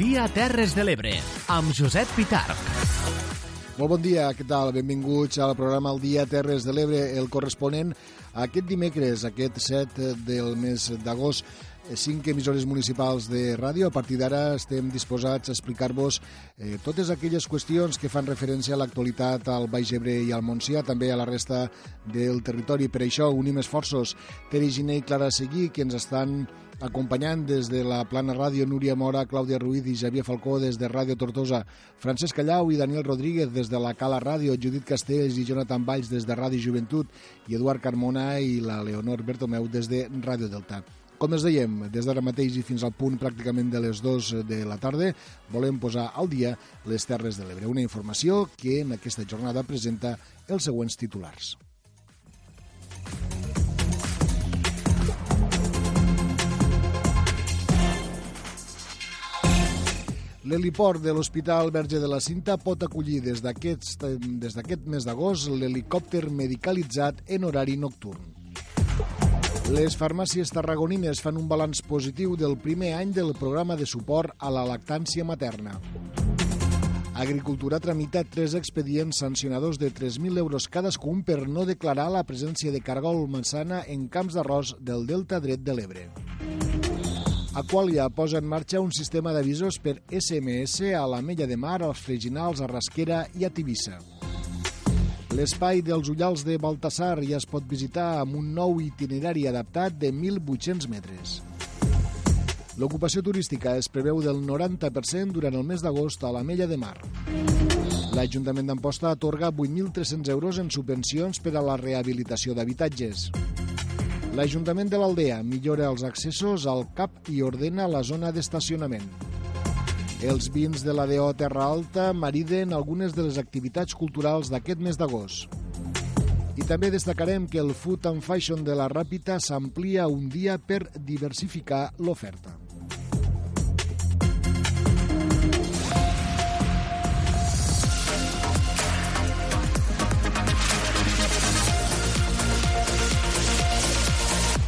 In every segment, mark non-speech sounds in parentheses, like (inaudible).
dia Terres de l'Ebre, amb Josep Pitarch. Molt bon dia, què tal? Benvinguts al programa El Dia Terres de l'Ebre, el corresponent a aquest dimecres, aquest 7 del mes d'agost, cinc emissores municipals de ràdio. A partir d'ara estem disposats a explicar-vos eh, totes aquelles qüestions que fan referència a l'actualitat al Baix Ebre i al Montsià, també a la resta del territori. Per això unim esforços. Teri Giné i Clara Seguí, que ens estan acompanyant des de la Plana Ràdio Núria Mora, Clàudia Ruiz i Xavier Falcó des de Ràdio Tortosa, Francesc Callau i Daniel Rodríguez des de la Cala Ràdio, Judit Castells i Jonathan Valls des de Ràdio Joventut i Eduard Carmona i la Leonor Bertomeu des de Ràdio Delta. Com es dèiem, des d'ara mateix i fins al punt pràcticament de les 2 de la tarda, volem posar al dia les Terres de l'Ebre, una informació que en aquesta jornada presenta els següents titulars. L'heliport de l'Hospital Verge de la Cinta pot acollir des d'aquest mes d'agost l'helicòpter medicalitzat en horari nocturn. Les farmàcies tarragonines fan un balanç positiu del primer any del programa de suport a la lactància materna. Agricultura tramita tres expedients sancionadors de 3.000 euros cadascun per no declarar la presència de cargol manzana en camps d'arròs del Delta dret de l'Ebre. Aqualia posa en marxa un sistema d'avisos per SMS a la Mella de Mar, als Freginals, a Rasquera i a Tivissa. L'espai dels Ullals de Baltasar ja es pot visitar amb un nou itinerari adaptat de 1.800 metres. L'ocupació turística es preveu del 90% durant el mes d'agost a la Mella de Mar. L'Ajuntament d'Amposta atorga 8.300 euros en subvencions per a la rehabilitació d'habitatges. L'Ajuntament de l'Aldea millora els accessos al CAP i ordena la zona d'estacionament. Els vins de la DO Terra Alta mariden algunes de les activitats culturals d'aquest mes d'agost. I també destacarem que el Food and Fashion de la Ràpita s'amplia un dia per diversificar l'oferta.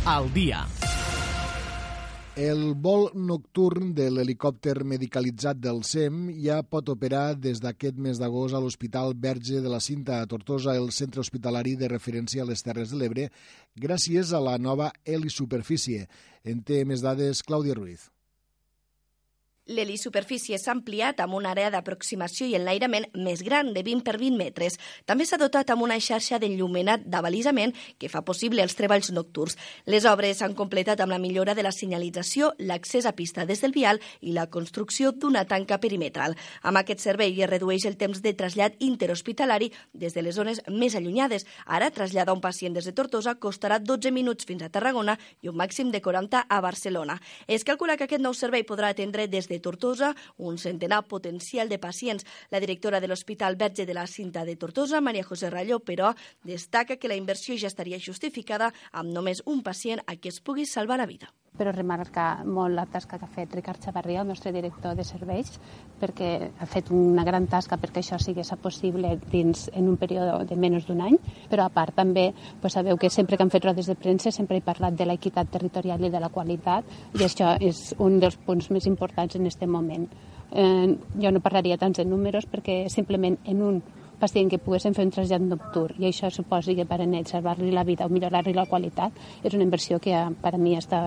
Al dia. El vol nocturn de l'helicòpter medicalitzat del SEM ja pot operar des d'aquest mes d'agost a l'Hospital Verge de la Cinta a Tortosa, el centre hospitalari de referència a les Terres de l'Ebre, gràcies a la nova helisuperfície. En té més dades Clàudia Ruiz. L'helisuperfície s'ha ampliat amb una àrea d'aproximació i enlairament més gran, de 20 per 20 metres. També s'ha dotat amb una xarxa d'enllumenat d'avalisament que fa possible els treballs nocturns. Les obres s'han completat amb la millora de la senyalització, l'accés a pista des del vial i la construcció d'una tanca perimetral. Amb aquest servei es redueix el temps de trasllat interhospitalari des de les zones més allunyades. Ara, traslladar un pacient des de Tortosa costarà 12 minuts fins a Tarragona i un màxim de 40 a Barcelona. Es calcula que aquest nou servei podrà atendre des de Tortosa un centenar potencial de pacients. La directora de l'Hospital Verge de la Cinta de Tortosa, Maria José Ralló, però, destaca que la inversió ja estaria justificada amb només un pacient a qui es pugui salvar la vida però remarcar molt la tasca que ha fet Ricard Xavarria, el nostre director de serveis, perquè ha fet una gran tasca perquè això sigués possible dins en un període de menys d'un any, però a part també pues, sabeu que sempre que hem fet rodes de premsa sempre he parlat de l'equitat territorial i de la qualitat i això és un dels punts més importants en aquest moment. Eh, jo no parlaria tants en números perquè simplement en un pacient que poguessin fer un trasllat nocturn i això suposi que per a ell salvar-li la vida o millorar-li la qualitat és una inversió que per a mi està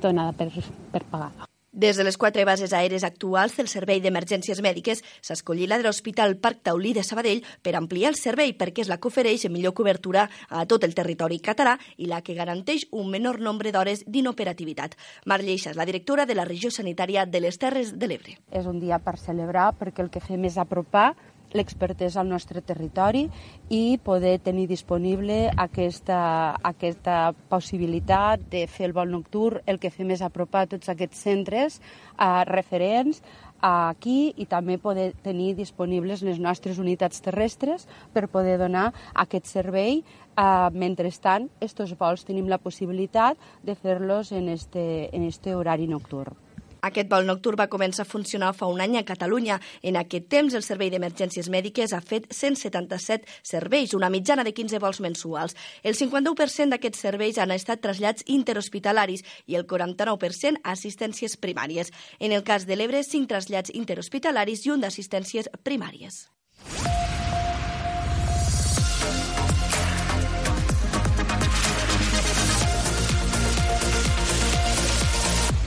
donada per, per pagar. Des de les quatre bases aèries actuals del Servei d'Emergències Mèdiques s'ha escollit la de l'Hospital Parc Taulí de Sabadell per ampliar el servei perquè és la que ofereix millor cobertura a tot el territori català i la que garanteix un menor nombre d'hores d'inoperativitat. Mar Lleixa és la directora de la regió sanitària de les Terres de l'Ebre. És un dia per celebrar perquè el que fem és apropar l'expertesa al nostre territori i poder tenir disponible aquesta, aquesta possibilitat de fer el vol nocturn. El que fem és apropar tots aquests centres eh, referents aquí i també poder tenir disponibles les nostres unitats terrestres per poder donar aquest servei. Uh, mentrestant, estos vols tenim la possibilitat de fer-los en este, en este horari nocturn. Aquest vol nocturn va començar a funcionar fa un any a Catalunya. En aquest temps, el Servei d'Emergències Mèdiques ha fet 177 serveis, una mitjana de 15 vols mensuals. El 51% d'aquests serveis han estat trasllats interhospitalaris i el 49% assistències primàries. En el cas de l'Ebre, 5 trasllats interhospitalaris i un d'assistències primàries.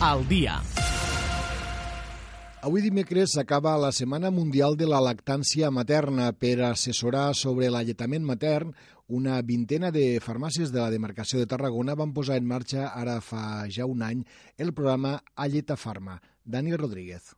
Al dia. Avui dimecres s'acaba la Setmana Mundial de la Lactància Materna per assessorar sobre l'alletament matern. Una vintena de farmàcies de la demarcació de Tarragona van posar en marxa ara fa ja un any el programa Alleta Farma. Dani Rodríguez.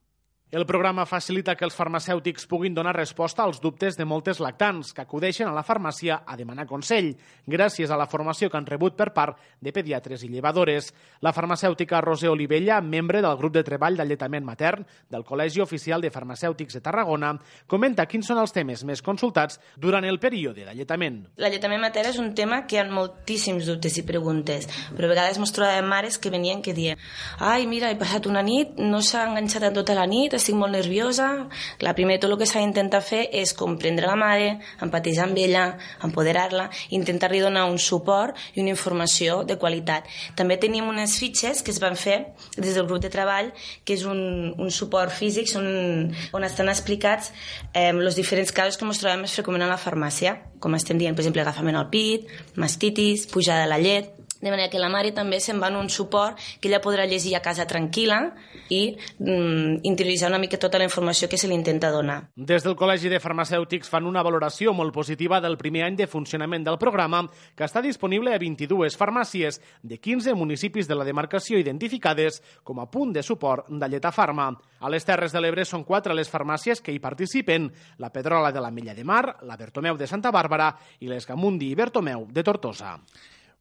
El programa facilita que els farmacèutics puguin donar resposta als dubtes de moltes lactants que acudeixen a la farmàcia a demanar consell, gràcies a la formació que han rebut per part de pediatres i llevadores. La farmacèutica Roser Olivella, membre del grup de treball d'alletament matern del Col·legi Oficial de Farmacèutics de Tarragona, comenta quins són els temes més consultats durant el període d'alletament. L'alletament matern és un tema que hi ha moltíssims dubtes i preguntes, però a vegades ens trobàvem mares que venien que diuen ai, mira, he passat una nit, no s'ha enganxat en tota la nit, estic molt nerviosa. La primer, tot el que s'ha d'intentar fer és comprendre la mare, empatitzar amb ella, empoderar-la, intentar-li donar un suport i una informació de qualitat. També tenim unes fitxes que es van fer des del grup de treball, que és un, un suport físic on, on estan explicats eh, els diferents casos que ens trobem més freqüentment a la farmàcia, com estem dient, per exemple, agafament al pit, mastitis, pujada de la llet, de manera que la mare també se'n va en un suport que ella podrà llegir a casa tranquil·la i mm, interioritzar una mica tota la informació que se li intenta donar. Des del Col·legi de Farmacèutics fan una valoració molt positiva del primer any de funcionament del programa, que està disponible a 22 farmàcies de 15 municipis de la demarcació identificades com a punt de suport d'Alleta Farma. A les Terres de l'Ebre són quatre les farmàcies que hi participen, la Pedrola de la Mella de Mar, la Bertomeu de Santa Bàrbara i les Gamundi i Bertomeu de Tortosa.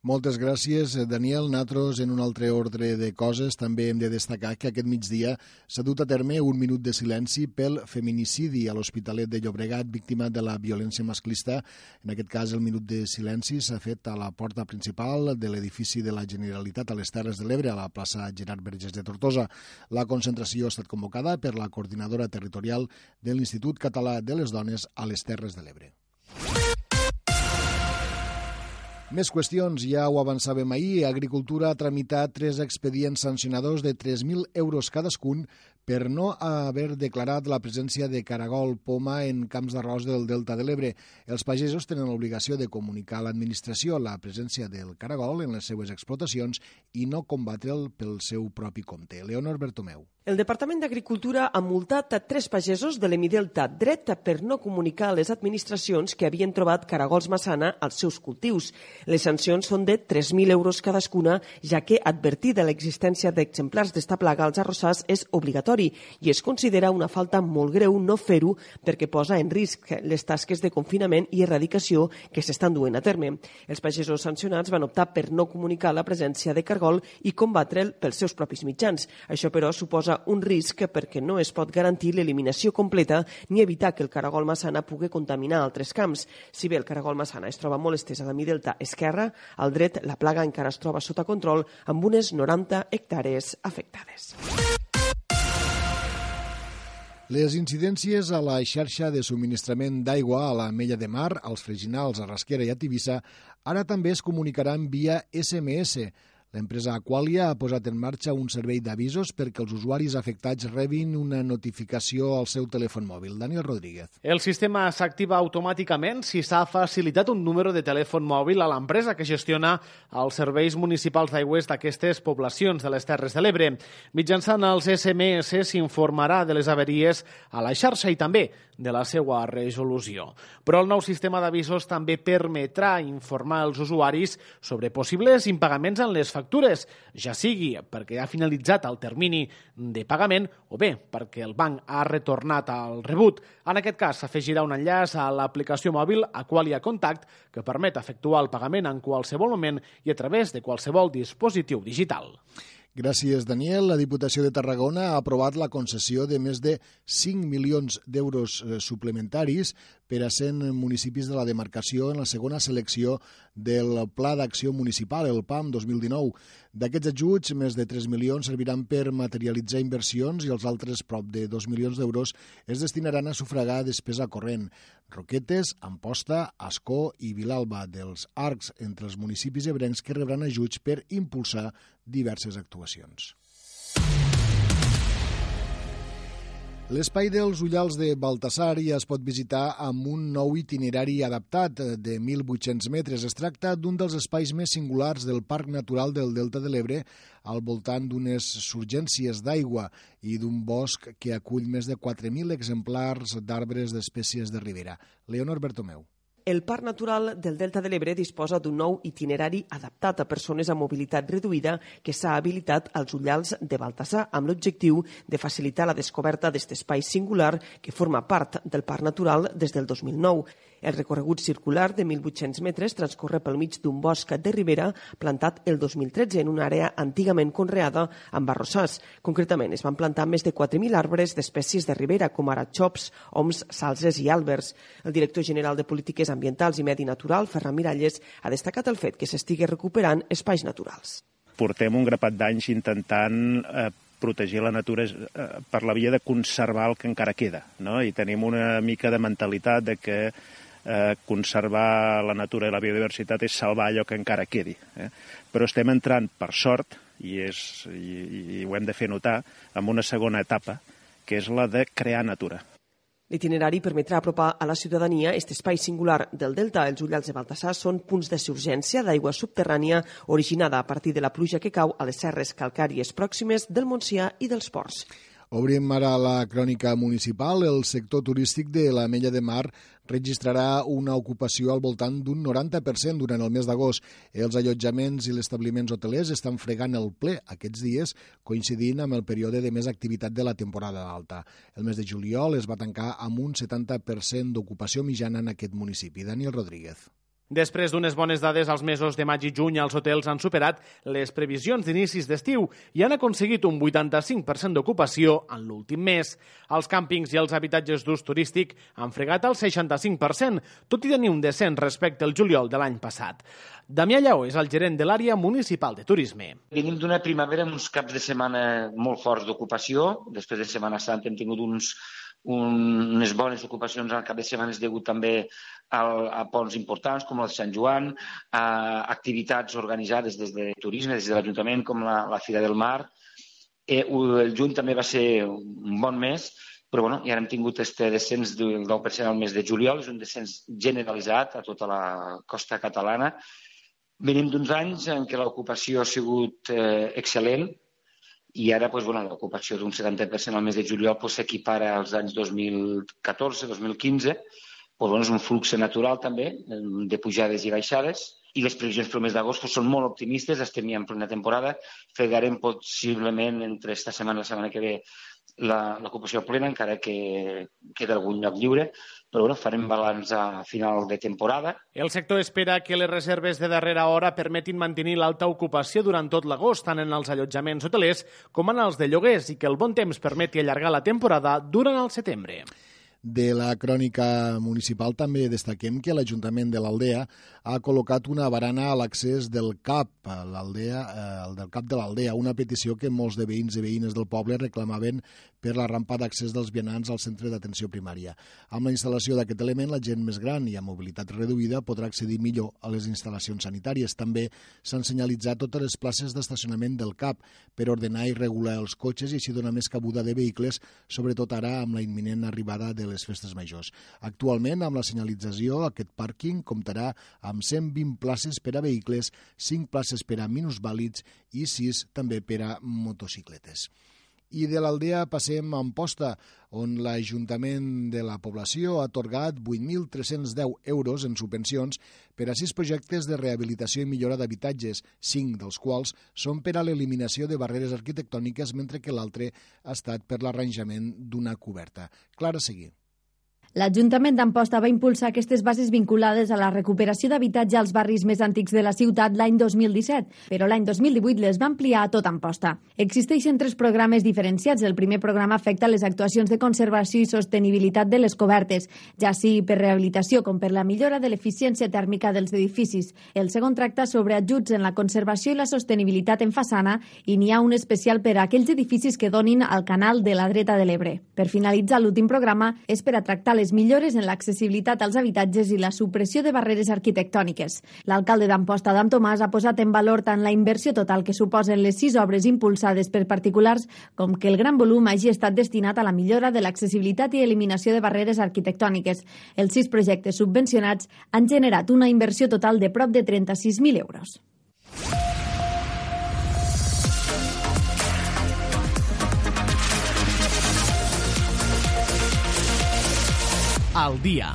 Moltes gràcies, Daniel. Natros, en un altre ordre de coses, també hem de destacar que aquest migdia s'ha dut a terme un minut de silenci pel feminicidi a l'Hospitalet de Llobregat, víctima de la violència masclista. En aquest cas, el minut de silenci s'ha fet a la porta principal de l'edifici de la Generalitat a les Terres de l'Ebre, a la plaça Gerard Verges de Tortosa. La concentració ha estat convocada per la coordinadora territorial de l'Institut Català de les Dones a les Terres de l'Ebre. Més qüestions, ja ho avançàvem ahir. Agricultura ha tramitat tres expedients sancionadors de 3.000 euros cadascun per no haver declarat la presència de caragol poma en camps d'arròs del Delta de l'Ebre. Els pagesos tenen l'obligació de comunicar a l'administració la presència del caragol en les seues explotacions i no combatre'l pel seu propi compte. Leonor Bertomeu. El Departament d'Agricultura ha multat a tres pagesos de l'Emidelta dret per no comunicar a les administracions que havien trobat caragols massana als seus cultius. Les sancions són de 3.000 euros cadascuna, ja que advertir de l'existència d'exemplars d'esta plaga als arrossars és obligatori i es considera una falta molt greu no fer-ho perquè posa en risc les tasques de confinament i erradicació que s'estan duent a terme. Els pagesos sancionats van optar per no comunicar la presència de cargol i combatre'l pels seus propis mitjans. Això, però, suposa un risc perquè no es pot garantir l'eliminació completa ni evitar que el caragol massana pugui contaminar altres camps. Si bé el caragol massana es troba molt estès a la delta esquerra, al dret la plaga encara es troba sota control amb unes 90 hectàrees afectades. Les incidències a la xarxa de subministrament d'aigua a la Mella de Mar, als Freginals, a Rasquera i a Tivissa, ara també es comunicaran via SMS. L'empresa Aqualia ha posat en marxa un servei d'avisos perquè els usuaris afectats rebin una notificació al seu telèfon mòbil. Daniel Rodríguez. El sistema s'activa automàticament si s'ha facilitat un número de telèfon mòbil a l'empresa que gestiona els serveis municipals d'aigües d'aquestes poblacions de les Terres de l'Ebre. Mitjançant els SMS s'informarà de les averies a la xarxa i també de la seva resolució. Però el nou sistema d'avisos també permetrà informar els usuaris sobre possibles impagaments en les factures, ja sigui perquè ha finalitzat el termini de pagament o bé perquè el banc ha retornat el rebut. En aquest cas, s'afegirà un enllaç a l'aplicació mòbil Aqualia Contact que permet efectuar el pagament en qualsevol moment i a través de qualsevol dispositiu digital. Gràcies, Daniel. La Diputació de Tarragona ha aprovat la concessió de més de 5 milions d'euros eh, suplementaris per a 100 municipis de la demarcació en la segona selecció del Pla d'Acció Municipal, el PAM 2019. D'aquests ajuts, més de 3 milions serviran per materialitzar inversions i els altres prop de 2 milions d'euros es destinaran a sufragar despesa corrent. Roquetes, Amposta, Ascó i Vilalba dels arcs entre els municipis ebrencs que rebran ajuts per impulsar diverses actuacions. L'espai dels Ullals de Baltasar ja es pot visitar amb un nou itinerari adaptat de 1.800 metres. Es tracta d'un dels espais més singulars del Parc Natural del Delta de l'Ebre al voltant d'unes surgències d'aigua i d'un bosc que acull més de 4.000 exemplars d'arbres d'espècies de ribera. Leonor Bertomeu. El Parc Natural del Delta de l'Ebre disposa d'un nou itinerari adaptat a persones amb mobilitat reduïda que s'ha habilitat als ullals de Baltasar amb l'objectiu de facilitar la descoberta d'aquest espai singular que forma part del Parc Natural des del 2009. El recorregut circular de 1.800 metres transcorre pel mig d'un bosc de ribera plantat el 2013 en una àrea antigament conreada amb arrossars. Concretament, es van plantar més de 4.000 arbres d'espècies de ribera, com ara xops, oms, salses i àlbers. El director general de Polítiques Ambientals i Medi Natural, Ferran Miralles, ha destacat el fet que s'estigui recuperant espais naturals. Portem un grapat d'anys intentant eh, protegir la natura eh, per la via de conservar el que encara queda, no? i tenim una mica de mentalitat de que eh, conservar la natura i la biodiversitat és salvar allò que encara quedi. Eh? Però estem entrant, per sort, i, és, i, i ho hem de fer notar, en una segona etapa, que és la de crear natura. L'itinerari permetrà apropar a la ciutadania aquest espai singular del Delta. Els ullals de Baltasar són punts de surgència d'aigua subterrània originada a partir de la pluja que cau a les serres calcàries pròximes del Montsià i dels Ports. Obrim ara la crònica municipal. El sector turístic de la Mella de Mar registrarà una ocupació al voltant d'un 90% durant el mes d'agost. Els allotjaments i els establiments hotelers estan fregant el ple aquests dies, coincidint amb el període de més activitat de la temporada alta. El mes de juliol es va tancar amb un 70% d'ocupació mitjana en aquest municipi. Daniel Rodríguez. Després d'unes bones dades als mesos de maig i juny, els hotels han superat les previsions d'inicis d'estiu i han aconseguit un 85% d'ocupació en l'últim mes. Els càmpings i els habitatges d'ús turístic han fregat el 65%, tot i tenir un descens respecte al juliol de l'any passat. Damià Lleó és el gerent de l'àrea municipal de turisme. Venim d'una primavera amb uns caps de setmana molt forts d'ocupació. Després de Setmana Santa hem tingut uns un, unes bones ocupacions al cap de setmanes degut també al, a ponts importants com el de Sant Joan, a activitats organitzades des de turisme, des de l'Ajuntament, com la, la Fira del Mar. Eh, el juny també va ser un bon mes, però bueno, ja hem tingut este descens del 10% al mes de juliol, és un descens generalitzat a tota la costa catalana. Venim d'uns anys en què l'ocupació ha sigut eh, excel·lent, i ara doncs, bueno, l'ocupació d'un 70% al mes de juliol doncs, s'equipara als anys 2014-2015, doncs, bueno, és un flux natural també de pujades i baixades i les previsions pel mes d'agost són molt optimistes, estem ja en plena temporada, fregarem possiblement entre esta setmana i la setmana que ve l'ocupació plena, encara que queda algun lloc lliure, però bueno, farem balanç a final de temporada. El sector espera que les reserves de darrera hora permetin mantenir l'alta ocupació durant tot l'agost, tant en els allotjaments hotelers com en els de lloguers, i que el bon temps permeti allargar la temporada durant el setembre. De la crònica municipal també destaquem que l'Ajuntament de l'Aldea ha col·locat una barana a l'accés del CAP, l'Aldea, eh, del CAP de l'Aldea, una petició que molts de veïns i veïnes del poble reclamaven per la rampa d'accés dels vianants al centre d'atenció primària. Amb la instal·lació d'aquest element, la gent més gran i amb mobilitat reduïda podrà accedir millor a les instal·lacions sanitàries. També s'han senyalitzat totes les places d'estacionament del CAP per ordenar i regular els cotxes i així donar més cabuda de vehicles, sobretot ara amb la imminent arribada de les festes majors. Actualment, amb la senyalització, aquest pàrquing comptarà amb 120 places per a vehicles, 5 places per a minusvàlids i 6 també per a motocicletes. I de l'Aldea passem a Amposta, on l'Ajuntament de la població ha atorgat 8.310 euros en subvencions per a sis projectes de rehabilitació i millora d'habitatges, cinc dels quals són per a l'eliminació de barreres arquitectòniques, mentre que l'altre ha estat per l'arranjament d'una coberta. Clara Seguí. L'Ajuntament d'Amposta va impulsar aquestes bases vinculades a la recuperació d'habitatge als barris més antics de la ciutat l'any 2017, però l'any 2018 les va ampliar a tot Amposta. Existeixen tres programes diferenciats. El primer programa afecta les actuacions de conservació i sostenibilitat de les cobertes, ja sigui per rehabilitació com per la millora de l'eficiència tèrmica dels edificis. El segon tracta sobre ajuts en la conservació i la sostenibilitat en façana i n'hi ha un especial per a aquells edificis que donin al canal de la dreta de l'Ebre. Per finalitzar, l'últim programa és per a tractar les les millores en l'accessibilitat als habitatges i la supressió de barreres arquitectòniques. L'alcalde d'Amposta, Adam Tomàs, ha posat en valor tant la inversió total que suposen les sis obres impulsades per particulars com que el gran volum hagi estat destinat a la millora de l'accessibilitat i eliminació de barreres arquitectòniques. Els sis projectes subvencionats han generat una inversió total de prop de 36.000 euros. Al dia.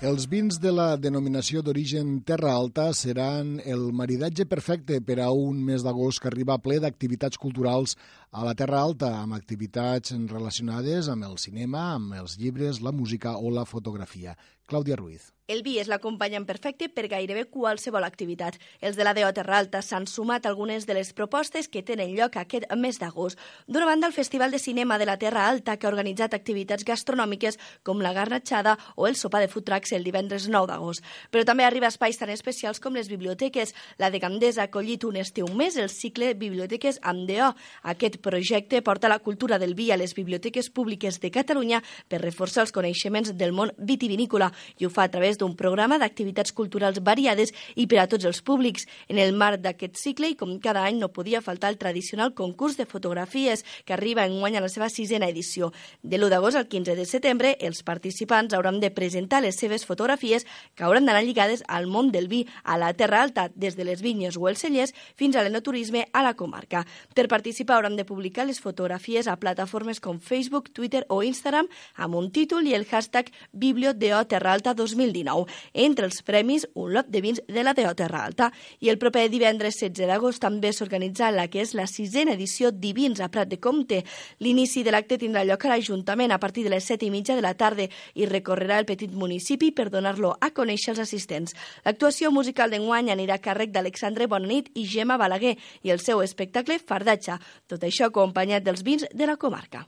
Els vins de la denominació d'origen Terra Alta seran el maridatge perfecte per a un mes d'agost que arriba ple d'activitats culturals a la Terra Alta, amb activitats relacionades amb el cinema, amb els llibres, la música o la fotografia. Clàudia Ruiz. El vi és l'acompanyant perfecte per gairebé qualsevol activitat. Els de la DO Terra Alta s'han sumat algunes de les propostes que tenen lloc aquest mes d'agost. D'una banda, el Festival de Cinema de la Terra Alta, que ha organitzat activitats gastronòmiques com la garnatxada o el sopar de food trucks el divendres 9 d'agost. Però també arriba a espais tan especials com les biblioteques. La de Gandesa ha acollit un estiu més el cicle Biblioteques amb DO. Aquest projecte porta la cultura del vi a les biblioteques públiques de Catalunya per reforçar els coneixements del món vitivinícola i ho fa a través d'un programa d'activitats culturals variades i per a tots els públics. En el marc d'aquest cicle, i com cada any, no podia faltar el tradicional concurs de fotografies que arriba en guany a la seva sisena edició. De l'1 d'agost al 15 de setembre, els participants hauran de presentar les seves fotografies que hauran d'anar lligades al món del vi, a la Terra Alta, des de les vinyes o els cellers fins a l'enoturisme a la comarca. Per participar hauran de publicar les fotografies a plataformes com Facebook, Twitter o Instagram amb un títol i el hashtag Biblio Terra Alta 2019. Entre els premis, un lot de vins de la Teo Terra Alta. I el proper divendres 16 d'agost també s'organitza la que és la sisena edició Divins a Prat de Comte. L'inici de l'acte tindrà lloc a l'Ajuntament a partir de les 7 i mitja de la tarda i recorrerà el petit municipi per donar-lo a conèixer als assistents. L'actuació musical d'enguany anirà a càrrec d'Alexandre Bonanit i Gemma Balaguer i el seu espectacle Fardatxa. Tot això acompanyat dels vins de la comarca.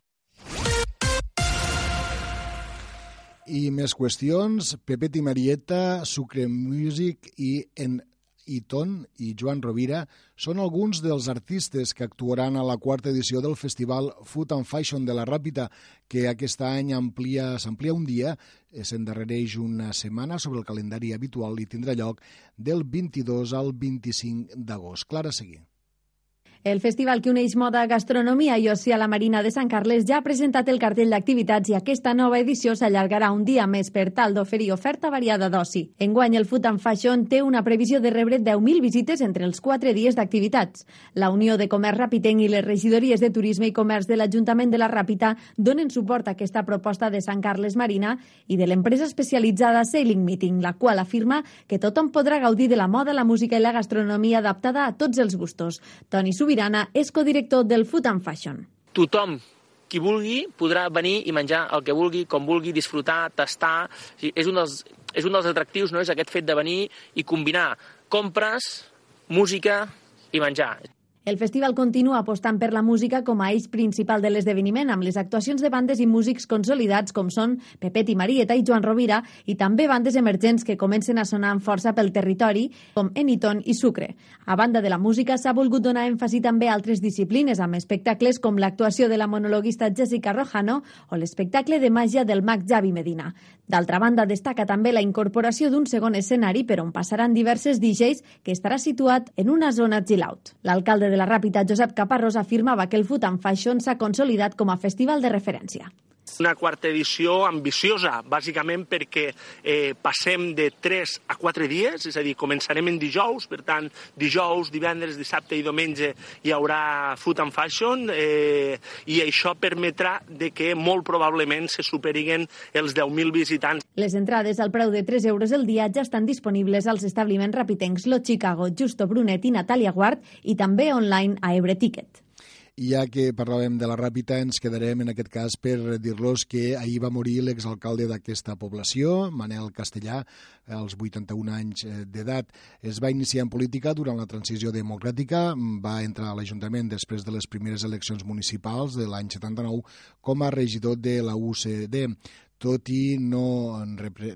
I més qüestions. Pepet i Marieta, Sucre Music i en Iton i Joan Rovira són alguns dels artistes que actuaran a la quarta edició del festival Food and Fashion de la Ràpita, que aquest any s'amplia un dia, s'endarrereix una setmana sobre el calendari habitual i tindrà lloc del 22 al 25 d'agost. Clara Seguí. El festival que uneix moda, gastronomia i oci a la Marina de Sant Carles ja ha presentat el cartell d'activitats i aquesta nova edició s'allargarà un dia més per tal d'oferir oferta variada d'oci. Enguany, el Food and Fashion té una previsió de rebre 10.000 visites entre els 4 dies d'activitats. La Unió de Comerç Rapitenc i les regidories de Turisme i Comerç de l'Ajuntament de la Ràpita donen suport a aquesta proposta de Sant Carles Marina i de l'empresa especialitzada Sailing Meeting, la qual afirma que tothom podrà gaudir de la moda, la música i la gastronomia adaptada a tots els gustos. Toni Subi Subirana és codirector del Food and Fashion. Tothom qui vulgui podrà venir i menjar el que vulgui, com vulgui, disfrutar, tastar. És un dels, és un dels atractius, no? és aquest fet de venir i combinar compres, música i menjar. El festival continua apostant per la música com a eix principal de l'esdeveniment, amb les actuacions de bandes i músics consolidats com són Pepet i Marieta i Joan Rovira, i també bandes emergents que comencen a sonar amb força pel territori, com Eniton i Sucre. A banda de la música, s'ha volgut donar èmfasi també a altres disciplines, amb espectacles com l'actuació de la monologuista Jessica Rojano o l'espectacle de màgia del mag Javi Medina. D'altra banda, destaca també la incorporació d'un segon escenari per on passaran diverses DJs que estarà situat en una zona chill-out. L'alcalde de la Ràpita, Josep Caparrós, afirmava que el Food and Fashion s'ha consolidat com a festival de referència. Una quarta edició ambiciosa, bàsicament perquè eh, passem de 3 a 4 dies, és a dir, començarem en dijous, per tant, dijous, divendres, dissabte i diumenge hi haurà Food and Fashion eh, i això permetrà de que molt probablement se superiguen els 10.000 visitants. Les entrades al preu de 3 euros el dia ja estan disponibles als establiments rapitencs Lo Chicago, Justo Brunet i Natàlia Guard i també online a Ebre Ticket. I ja que parlàvem de la Ràpita, ens quedarem en aquest cas per dir-los que ahir va morir l'exalcalde d'aquesta població, Manel Castellà, als 81 anys eh, d'edat. Es va iniciar en política durant la transició democràtica, va entrar a l'Ajuntament després de les primeres eleccions municipals de l'any 79 com a regidor de la UCD tot i no,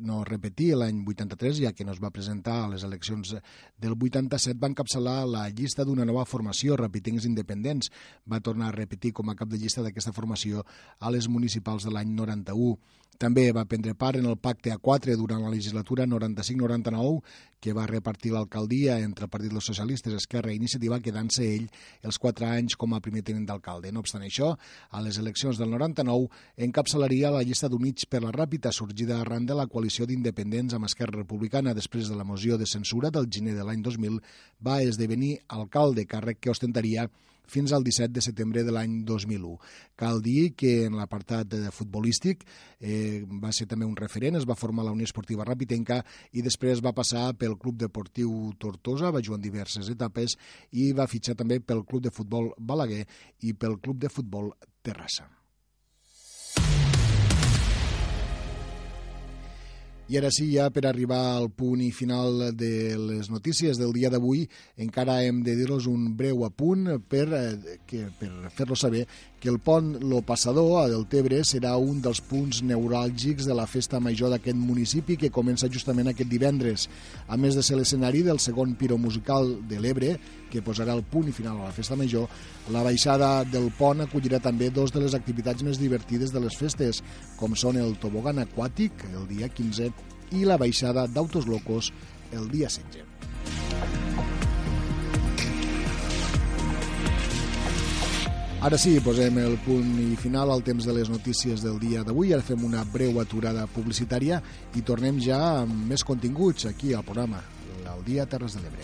no repetir l'any 83, ja que no es va presentar a les eleccions del 87, va encapçalar la llista d'una nova formació, Repitings Independents. Va tornar a repetir com a cap de llista d'aquesta formació a les municipals de l'any 91. També va prendre part en el pacte A4 durant la legislatura 95-99, que va repartir l'alcaldia entre el Partit dels Socialistes, Esquerra i Iniciativa, quedant-se ell els quatre anys com a primer tenent d'alcalde. No obstant això, a les eleccions del 99 encapçalaria la llista d'Units per la Ràpita, sorgida arran de la coalició d'independents amb Esquerra Republicana després de la moció de censura del gener de l'any 2000, va esdevenir alcalde, càrrec que ostentaria fins al 17 de setembre de l'any 2001. Cal dir que en l'apartat futbolístic eh, va ser també un referent, es va formar la Unió Esportiva Rapitenca i després va passar pel Club Deportiu Tortosa, va jugar en diverses etapes i va fitxar també pel Club de Futbol Balaguer i pel Club de Futbol Terrassa. I ara sí, ja per arribar al punt i final de les notícies del dia d'avui, encara hem de dir-los un breu apunt per, eh, que, per fer-los saber que el pont Lo Passador a Deltebre serà un dels punts neuràlgics de la festa major d'aquest municipi que comença justament aquest divendres. A més de ser l'escenari del segon piro musical de l'Ebre, que posarà el punt i final a la festa major, la baixada del pont acollirà també dos de les activitats més divertides de les festes, com són el tobogan aquàtic, el dia 15, i la baixada d'autos locos, el dia 16. Ara sí, posem el punt i final al temps de les notícies del dia d'avui. Ara fem una breu aturada publicitària i tornem ja amb més continguts aquí al programa, el Dia Terres de l'Ebre.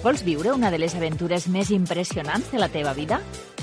Vols viure una de les aventures més impressionants de la teva vida?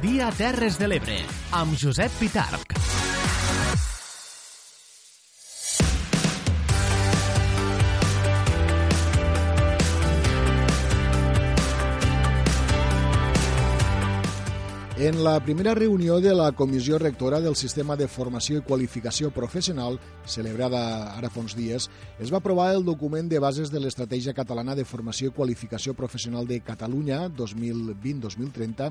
dia Terres de l'Ebre, amb Josep Pitarc. En la primera reunió de la Comissió Rectora del Sistema de Formació i Qualificació Professional, celebrada ara fa uns dies, es va aprovar el document de bases de l'Estratègia Catalana de Formació i Qualificació Professional de Catalunya 2020-2030,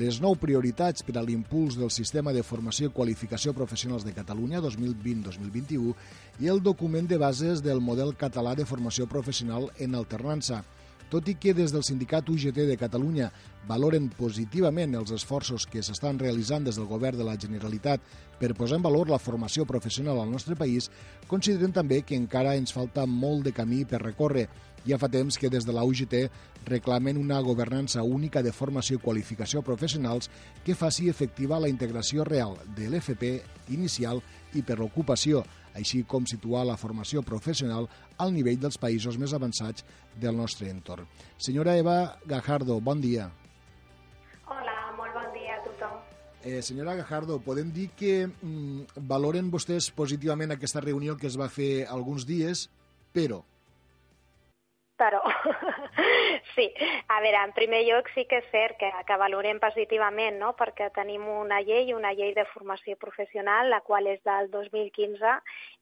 les nou prioritats per a l'impuls del Sistema de Formació i Qualificació Professionals de Catalunya 2020-2021 i el document de bases del model català de formació professional en alternança, tot i que des del sindicat UGT de Catalunya valoren positivament els esforços que s'estan realitzant des del govern de la Generalitat per posar en valor la formació professional al nostre país, consideren també que encara ens falta molt de camí per recórrer. Ja fa temps que des de la UGT reclamen una governança única de formació i qualificació professionals que faci efectiva la integració real de l'FP inicial i per l'ocupació, així com situar la formació professional al nivell dels països més avançats del nostre entorn. Senyora Eva Gajardo, bon dia. Hola, molt bon dia a tothom. Eh, senyora Gajardo, podem dir que mm, valoren vostès positivament aquesta reunió que es va fer alguns dies, però però (laughs) sí, a veure, en primer lloc sí que és cert que, que valorem positivament, no? perquè tenim una llei, una llei de formació professional, la qual és del 2015,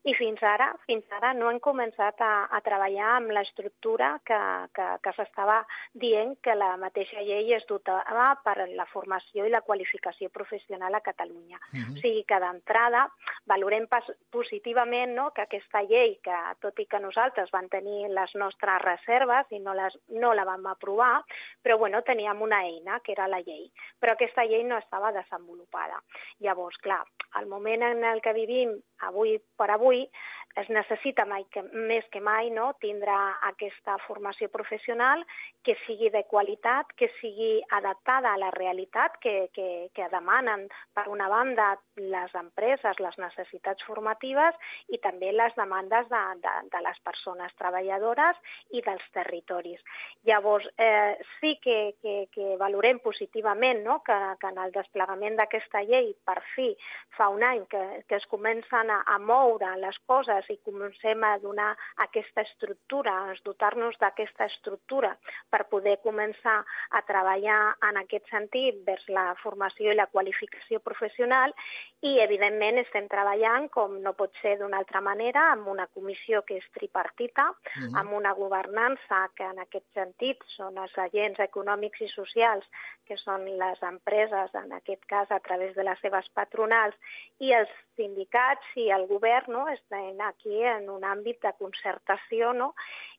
i fins ara, fins ara no hem començat a, a treballar amb l'estructura que, que, que s'estava dient que la mateixa llei es dotava per la formació i la qualificació professional a Catalunya. Uh -huh. O sigui que d'entrada valorem positivament no, que aquesta llei, que tot i que nosaltres van tenir les nostres reserves i no, les, no la vam aprovar, però bueno, teníem una eina, que era la llei, però aquesta llei no estava desenvolupada. Llavors, clar, al moment en el que vivim avui per avui, es necessita mai que, més que mai no, tindre aquesta formació professional que sigui de qualitat, que sigui adaptada a la realitat que, que, que demanen, per una banda, les empreses, les necessitats formatives i també les demandes de, de, de les persones treballadores i dels territoris. Llavors, eh, sí que, que, que valorem positivament no? que, que en el desplegament d'aquesta llei, per fi, fa un any que, que es comencen a, a moure les coses i comencem a donar aquesta estructura, a dotar-nos d'aquesta estructura per poder començar a treballar en aquest sentit vers la formació i la qualificació professional i, evidentment, estem treballant, com no pot ser d'una altra manera, amb una comissió que és tripartita, uh -huh. amb una governança que en aquest sentit són els agents econòmics i socials, que són les empreses, en aquest cas a través de les seves patronals, i els sindicats i el govern no? estem aquí en un àmbit de concertació no?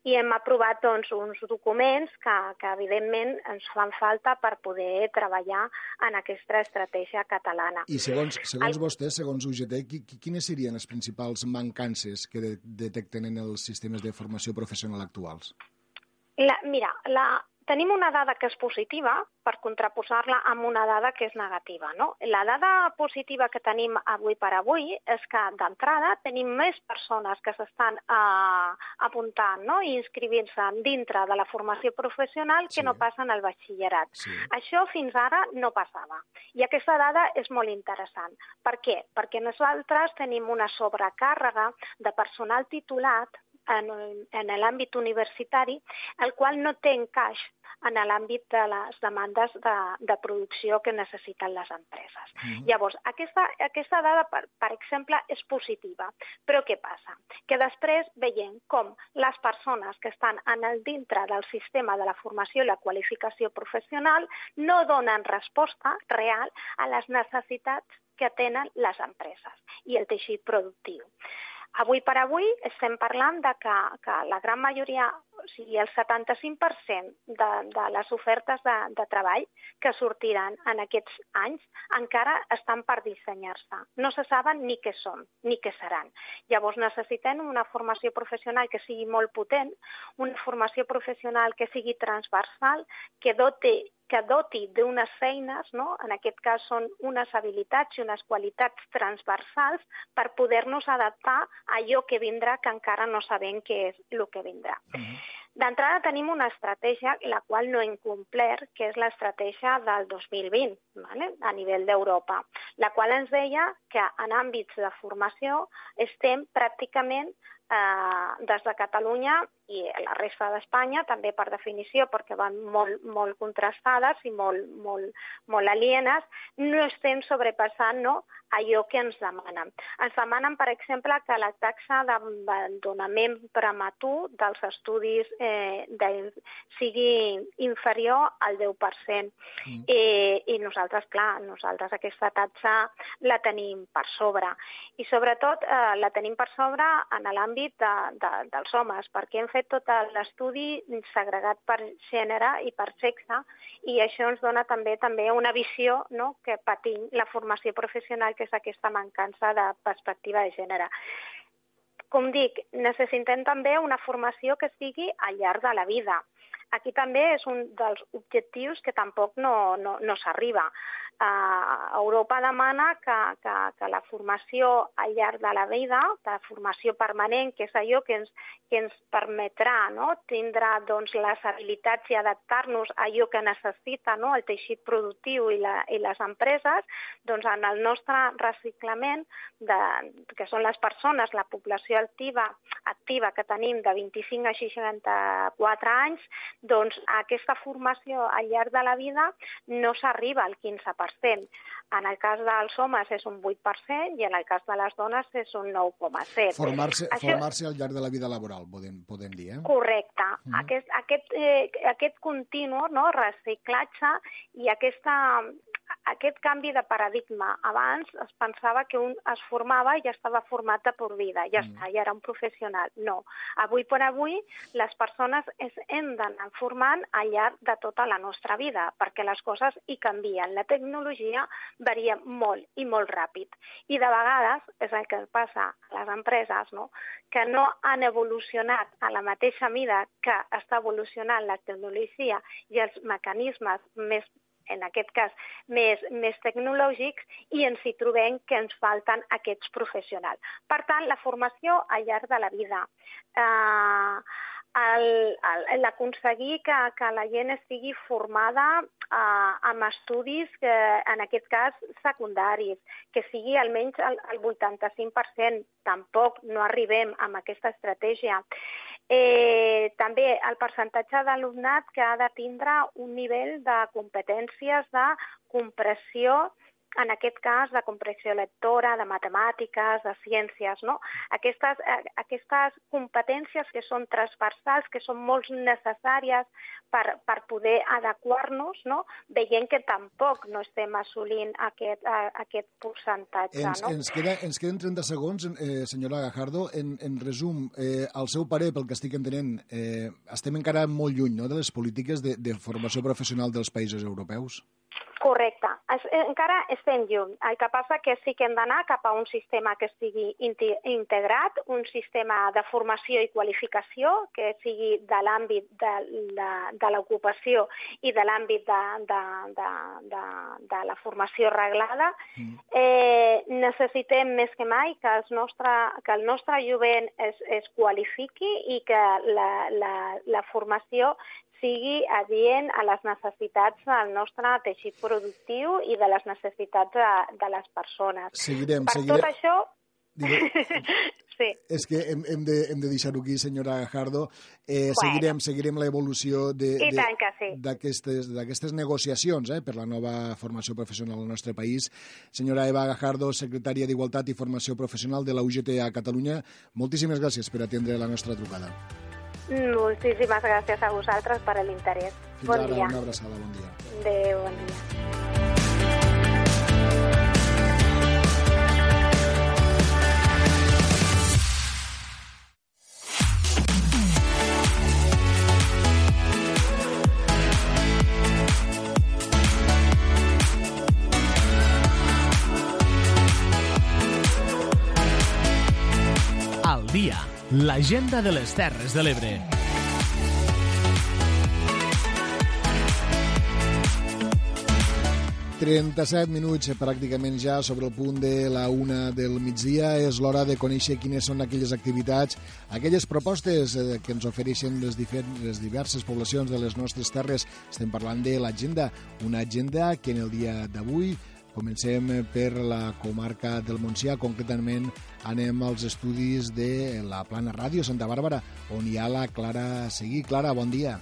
i hem aprovat doncs, uns documents que, que evidentment ens fan falta per poder treballar en aquesta estratègia catalana. I segons, segons el... vostè, segons UGT, quines serien les principals mancances que de detecten en els sistemes de formació professional actuals? La, mira, la, tenim una dada que és positiva per contraposar-la amb una dada que és negativa. No? La dada positiva que tenim avui per avui és que d'entrada tenim més persones que s'estan uh, apuntant no? i inscrivint-se dintre de la formació professional que sí. no passen al batxillerat. Sí. Això fins ara no passava. I aquesta dada és molt interessant. Per què? Perquè nosaltres tenim una sobrecàrrega de personal titulat en, en l'àmbit universitari, el qual no té encaix en l'àmbit de les demandes de, de producció que necessiten les empreses. Mm -hmm. Llavors, aquesta, aquesta dada, per, per exemple, és positiva. Però què passa? Que després veiem com les persones que estan en el dintre del sistema de la formació i la qualificació professional no donen resposta real a les necessitats que tenen les empreses i el teixit productiu. Avui per avui estem parlant de que, que la gran majoria, sigui, el 75% de, de les ofertes de, de treball que sortiran en aquests anys encara estan per dissenyar-se. No se saben ni què són, ni què seran. Llavors necessitem una formació professional que sigui molt potent, una formació professional que sigui transversal, que dote que doti d'unes feines, no? en aquest cas són unes habilitats i unes qualitats transversals per poder-nos adaptar a allò que vindrà que encara no sabem què és el que vindrà. Uh -huh. D'entrada tenim una estratègia la qual no hem complert, que és l'estratègia del 2020, vale? a nivell d'Europa, la qual ens deia que en àmbits de formació estem pràcticament eh, des de Catalunya i la resta d'Espanya, també per definició, perquè van molt, molt contrastades i molt, molt, molt alienes, no estem sobrepassant no, allò que ens demanen. Ens demanen, per exemple, que la taxa d'abandonament prematur dels estudis eh, eh, de, sigui inferior al 10%. Mm. I, I nosaltres, clar, nosaltres aquesta taxa la tenim per sobre. I sobretot eh, la tenim per sobre en l'àmbit de, de, dels homes, perquè hem fet tot l'estudi segregat per gènere i per sexe i això ens dona també també una visió no, que patim la formació professional, que és aquesta mancança de perspectiva de gènere com dic, necessitem també una formació que sigui al llarg de la vida. Aquí també és un dels objectius que tampoc no, no, no s'arriba eh, Europa demana que, que, que la formació al llarg de la vida, la formació permanent, que és allò que ens, que ens permetrà no? tindre doncs, les habilitats i adaptar-nos a allò que necessita no? el teixit productiu i, la, i les empreses, doncs en el nostre reciclament, de, que són les persones, la població activa, activa que tenim de 25 a 64 anys, doncs aquesta formació al llarg de la vida no s'arriba al 15%. En el cas dels homes és un 8% i en el cas de les dones és un 9,7%. Formar-se Això... formar al llarg de la vida laboral, podem, podem dir, eh? Correcte. Mm -hmm. Aquest, aquest, eh, aquest continu no, reciclatge i aquesta aquest canvi de paradigma. Abans es pensava que un es formava i ja estava format de por vida, ja mm. està, ja era un professional. No. Avui per avui les persones es hem d'anar formant al llarg de tota la nostra vida, perquè les coses hi canvien. La tecnologia varia molt i molt ràpid. I de vegades és el que passa a les empreses, no? que no han evolucionat a la mateixa mida que està evolucionant la tecnologia i els mecanismes més en aquest cas més, més tecnològics, i ens hi trobem que ens falten aquests professionals. Per tant, la formació al llarg de la vida. Eh, l'aconseguir que, que la gent estigui formada eh, amb estudis, que, en aquest cas, secundaris, que sigui almenys el, el 85%. Tampoc no arribem amb aquesta estratègia. Eh, també el percentatge d'alumnat que ha de tindre un nivell de competències de compressió en aquest cas de comprensió lectora, de matemàtiques, de ciències, no? Aquestes, eh, aquestes competències que són transversals, que són molt necessàries per, per poder adequar-nos, no? veient que tampoc no estem assolint aquest, eh, aquest percentatge. Ens, no? ens, queda, ens queden 30 segons, eh, senyora Gajardo. En, en resum, eh, el seu parer, pel que estic entenent, eh, estem encara molt lluny no? de les polítiques de, de formació professional dels països europeus? Correcte. Es, eh, encara estem lluny. El que passa que sí que hem d'anar cap a un sistema que estigui integrat, un sistema de formació i qualificació que sigui de l'àmbit de, de, de l'ocupació i de l'àmbit de, de, de, de, de la formació reglada. Mm. Eh, necessitem més que mai que, els nostre, que el nostre jovent es, es qualifiqui i que la, la, la formació sigui adient a les necessitats del nostre teixit productiu i de les necessitats de, de les persones. Seguirem, per seguirem. tot això... (laughs) sí. És que hem, hem de, hem de deixar-ho aquí, senyora Jardo. Eh, bueno. seguirem, seguirem l'evolució d'aquestes sí. negociacions eh, per la nova formació professional al nostre país. Senyora Eva Gajardo, secretària d'Igualtat i Formació Professional de la UGT a Catalunya, moltíssimes gràcies per atendre la nostra trucada. Moltíssimes gràcies a vosaltres per l'interès. Bon ara, dia. Una abraçada, bon dia. Adéu, bon dia. L'agenda de les Terres de l'Ebre. Trenta-set minuts, pràcticament ja sobre el punt de la una del migdia. És l'hora de conèixer quines són aquelles activitats, aquelles propostes eh, que ens ofereixen les, les diverses poblacions de les nostres terres. Estem parlant de l'agenda, una agenda que en el dia d'avui Comencem per la comarca del Montsià, concretament anem als estudis de la Plana Ràdio Santa Bàrbara, on hi ha la Clara Seguí. Clara, bon dia.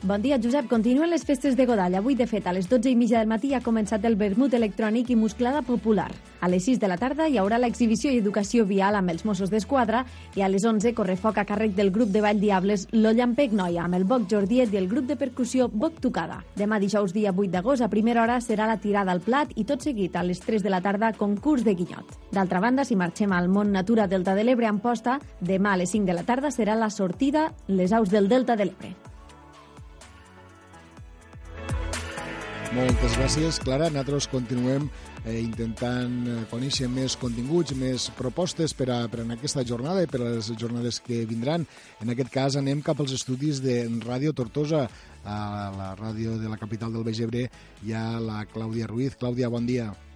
Bon dia, Josep. Continuen les festes de Godall. Avui, de fet, a les 12 i mitja del matí ha començat el vermut electrònic i musclada popular. A les 6 de la tarda hi haurà l'exhibició i educació vial amb els Mossos d'Esquadra i a les 11 correfoc a càrrec del grup de Vall Diables Lo Llampec Noia amb el Boc Jordiet i el grup de percussió Boc Tocada. Demà dijous dia 8 d'agost a primera hora serà la tirada al plat i tot seguit a les 3 de la tarda concurs de guinyot. D'altra banda, si marxem al món Natura Delta de l'Ebre en posta, demà a les 5 de la tarda serà la sortida Les aus del Delta de l'Ebre. Moltes gràcies, Clara. Nosaltres continuem eh, intentant eh, conèixer més continguts, més propostes per a, per a aquesta jornada i per a les jornades que vindran. En aquest cas anem cap als estudis de Ràdio Tortosa, a la ràdio de la capital del Baix Ebre. Hi ha la Clàudia Ruiz. Clàudia, bon dia. Bon dia,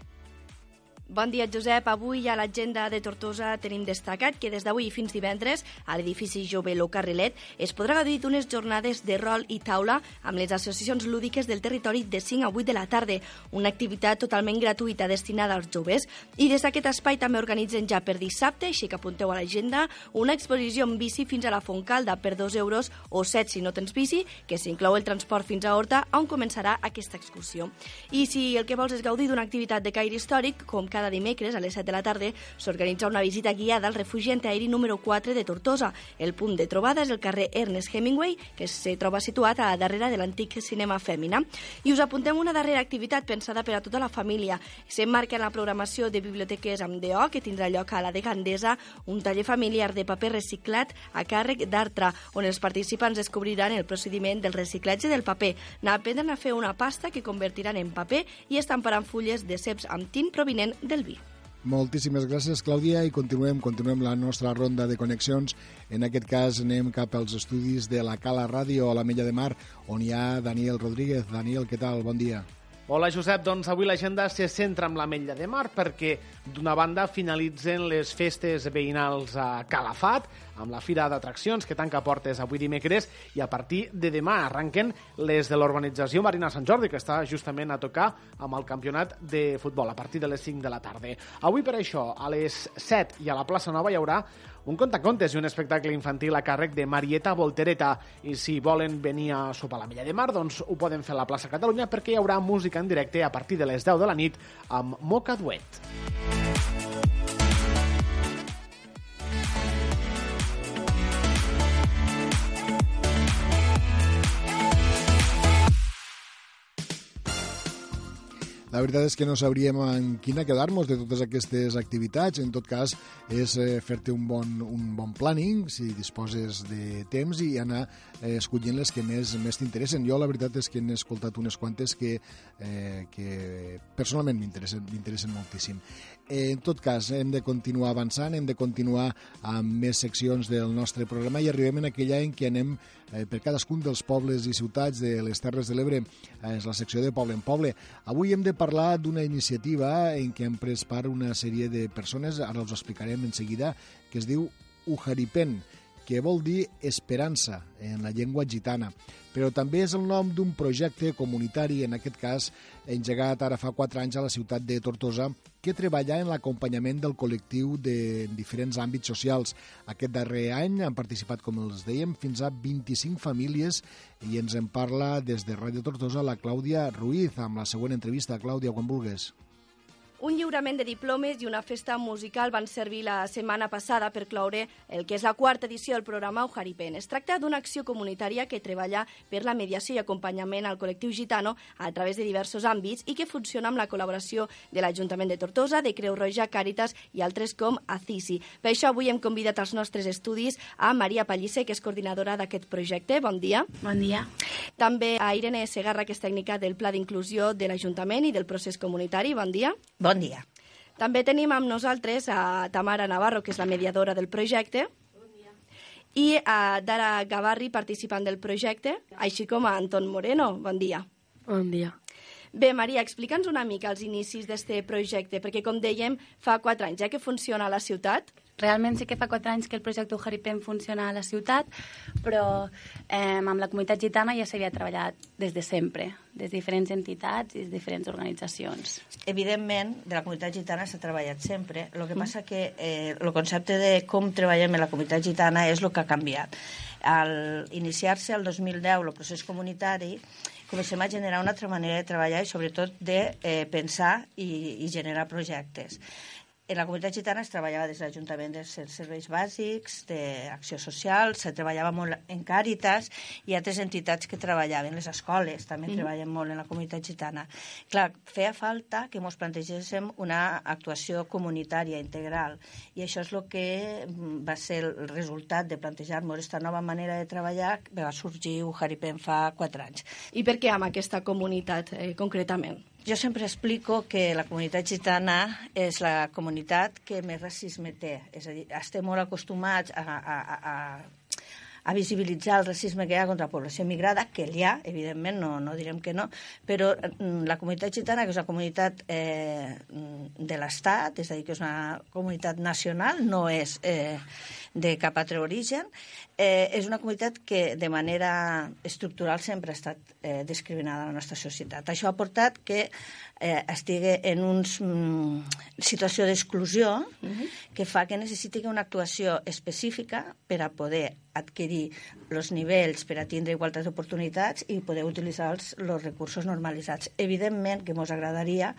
Josep. Avui a l'agenda de Tortosa tenim destacat que des d'avui fins divendres a l'edifici Jove Lo Carrilet es podrà gaudir d'unes jornades de rol i taula amb les associacions lúdiques del territori de 5 a 8 de la tarda, una activitat totalment gratuïta destinada als joves. I des d'aquest espai també organitzen ja per dissabte, així que apunteu a l'agenda, una exposició en bici fins a la Fontcalda per 2 euros o 7 si no tens bici, que s'inclou el transport fins a Horta, on començarà aquesta excursió. I si el que vols és gaudir d'una activitat de caire històric, com cada cada dimecres a les 7 de la tarda s'organitza una visita guiada al refugi antiaeri número 4 de Tortosa. El punt de trobada és el carrer Ernest Hemingway, que se troba situat a darrere de l'antic cinema Fèmina. I us apuntem una darrera activitat pensada per a tota la família. S'emmarca en la programació de biblioteques amb DO, que tindrà lloc a la de Gandesa, un taller familiar de paper reciclat a càrrec d'Artra, on els participants descobriran el procediment del reciclatge del paper. N'aprendran a fer una pasta que convertiran en paper i estamparan fulles de ceps amb tint provinent del vi. Moltíssimes gràcies, Clàudia, i continuem, continuem la nostra ronda de connexions. En aquest cas anem cap als estudis de la Cala Ràdio a la Mella de Mar, on hi ha Daniel Rodríguez. Daniel, què tal? Bon dia. Hola, Josep. Doncs avui l'agenda se centra en la Mella de Mar perquè, d'una banda, finalitzen les festes veïnals a Calafat, amb la fira d'atraccions que tanca portes avui dimecres i a partir de demà arrenquen les de l'organització Marina Sant Jordi, que està justament a tocar amb el campionat de futbol a partir de les 5 de la tarda. Avui, per això, a les 7 i a la plaça Nova hi haurà un contacontes i un espectacle infantil a càrrec de Marieta Voltereta. I si volen venir a sopar a la Milla de Mar, doncs ho poden fer a la plaça Catalunya perquè hi haurà música en directe a partir de les 10 de la nit amb Moca Duet. La veritat és que no sabríem en quina quedar-nos de totes aquestes activitats. En tot cas, és eh, fer-te un bon, un bon planning, si disposes de temps, i anar eh, escollint les que més, més t'interessen. Jo la veritat és que n'he escoltat unes quantes que, eh, que personalment m'interessen moltíssim. Eh, en tot cas, hem de continuar avançant, hem de continuar amb més seccions del nostre programa i arribem en aquell any que anem eh, per cadascun dels pobles i ciutats de les Terres de l'Ebre. Eh, és la secció de Poble en Poble. Avui hem de parlar d'una iniciativa en què han pres part una sèrie de persones, ara ho explicarem en seguida, que es diu Ujaripen, que vol dir esperança en la llengua gitana, però també és el nom d'un projecte comunitari, en aquest cas engegat ara fa 4 anys a la ciutat de Tortosa, que treballa en l'acompanyament del col·lectiu de diferents àmbits socials. Aquest darrer any han participat, com els dèiem, fins a 25 famílies i ens en parla des de Ràdio Tortosa la Clàudia Ruiz, amb la següent entrevista. Clàudia, quan vulguis. Un lliurament de diplomes i una festa musical van servir la setmana passada per cloure el que és la quarta edició del programa Ujaripen. Es tracta d'una acció comunitària que treballa per la mediació i acompanyament al col·lectiu gitano a través de diversos àmbits i que funciona amb la col·laboració de l'Ajuntament de Tortosa, de Creu Roja, Càritas i altres com ACISI. Per això avui hem convidat als nostres estudis a Maria Pallisse, que és coordinadora d'aquest projecte. Bon dia. Bon dia. També a Irene Segarra, que és tècnica del Pla d'Inclusió de l'Ajuntament i del procés comunitari. Bon dia. Bon dia. També tenim amb nosaltres a Tamara Navarro, que és la mediadora del projecte, i a Dara Gavarri, participant del projecte, així com a Anton Moreno. Bon dia. Bon dia. Bé, Maria, explica'ns una mica els inicis d'aquest projecte, perquè, com dèiem, fa quatre anys ja que funciona a la ciutat. Realment sí que fa quatre anys que el projecte Ujaripen funciona a la ciutat, però eh, amb la comunitat gitana ja s'havia treballat des de sempre, des de diferents entitats i des de diferents organitzacions. Evidentment, de la comunitat gitana s'ha treballat sempre. El que mm. passa que eh, el concepte de com treballem en la comunitat gitana és el que ha canviat. al iniciar-se el 2010 el procés comunitari, comencem a generar una altra manera de treballar i sobretot de eh, pensar i, i generar projectes. En la comunitat gitana es treballava des de l'Ajuntament de Serveis Bàsics, d'Acció Social, se treballava molt en Càritas i altres entitats que treballaven, les escoles també mm. treballen molt en la comunitat gitana. Clar, feia falta que ens plantegéssim una actuació comunitària integral i això és el que va ser el resultat de plantejar-nos aquesta nova manera de treballar que va sorgir Ujaripen fa quatre anys. I per què amb aquesta comunitat, eh, concretament? Jo sempre explico que la comunitat gitana és la comunitat que més racisme té. És a dir, estem molt acostumats a, a, a, a visibilitzar el racisme que hi ha contra la població migrada, que hi ha, evidentment, no, no direm que no, però mm, la comunitat gitana, que és una comunitat eh, de l'Estat, és a dir, que és una comunitat nacional, no és eh, de cap altre origen, eh, és una comunitat que de manera estructural sempre ha estat eh, discriminada a la nostra societat. Això ha portat que eh, estigui en una mm, situació d'exclusió uh. -huh. que fa que necessiti una actuació específica per a poder adquirir els nivells per a tindre igualtat d'oportunitats i poder utilitzar els, els recursos normalitzats. Evidentment que ens agradaria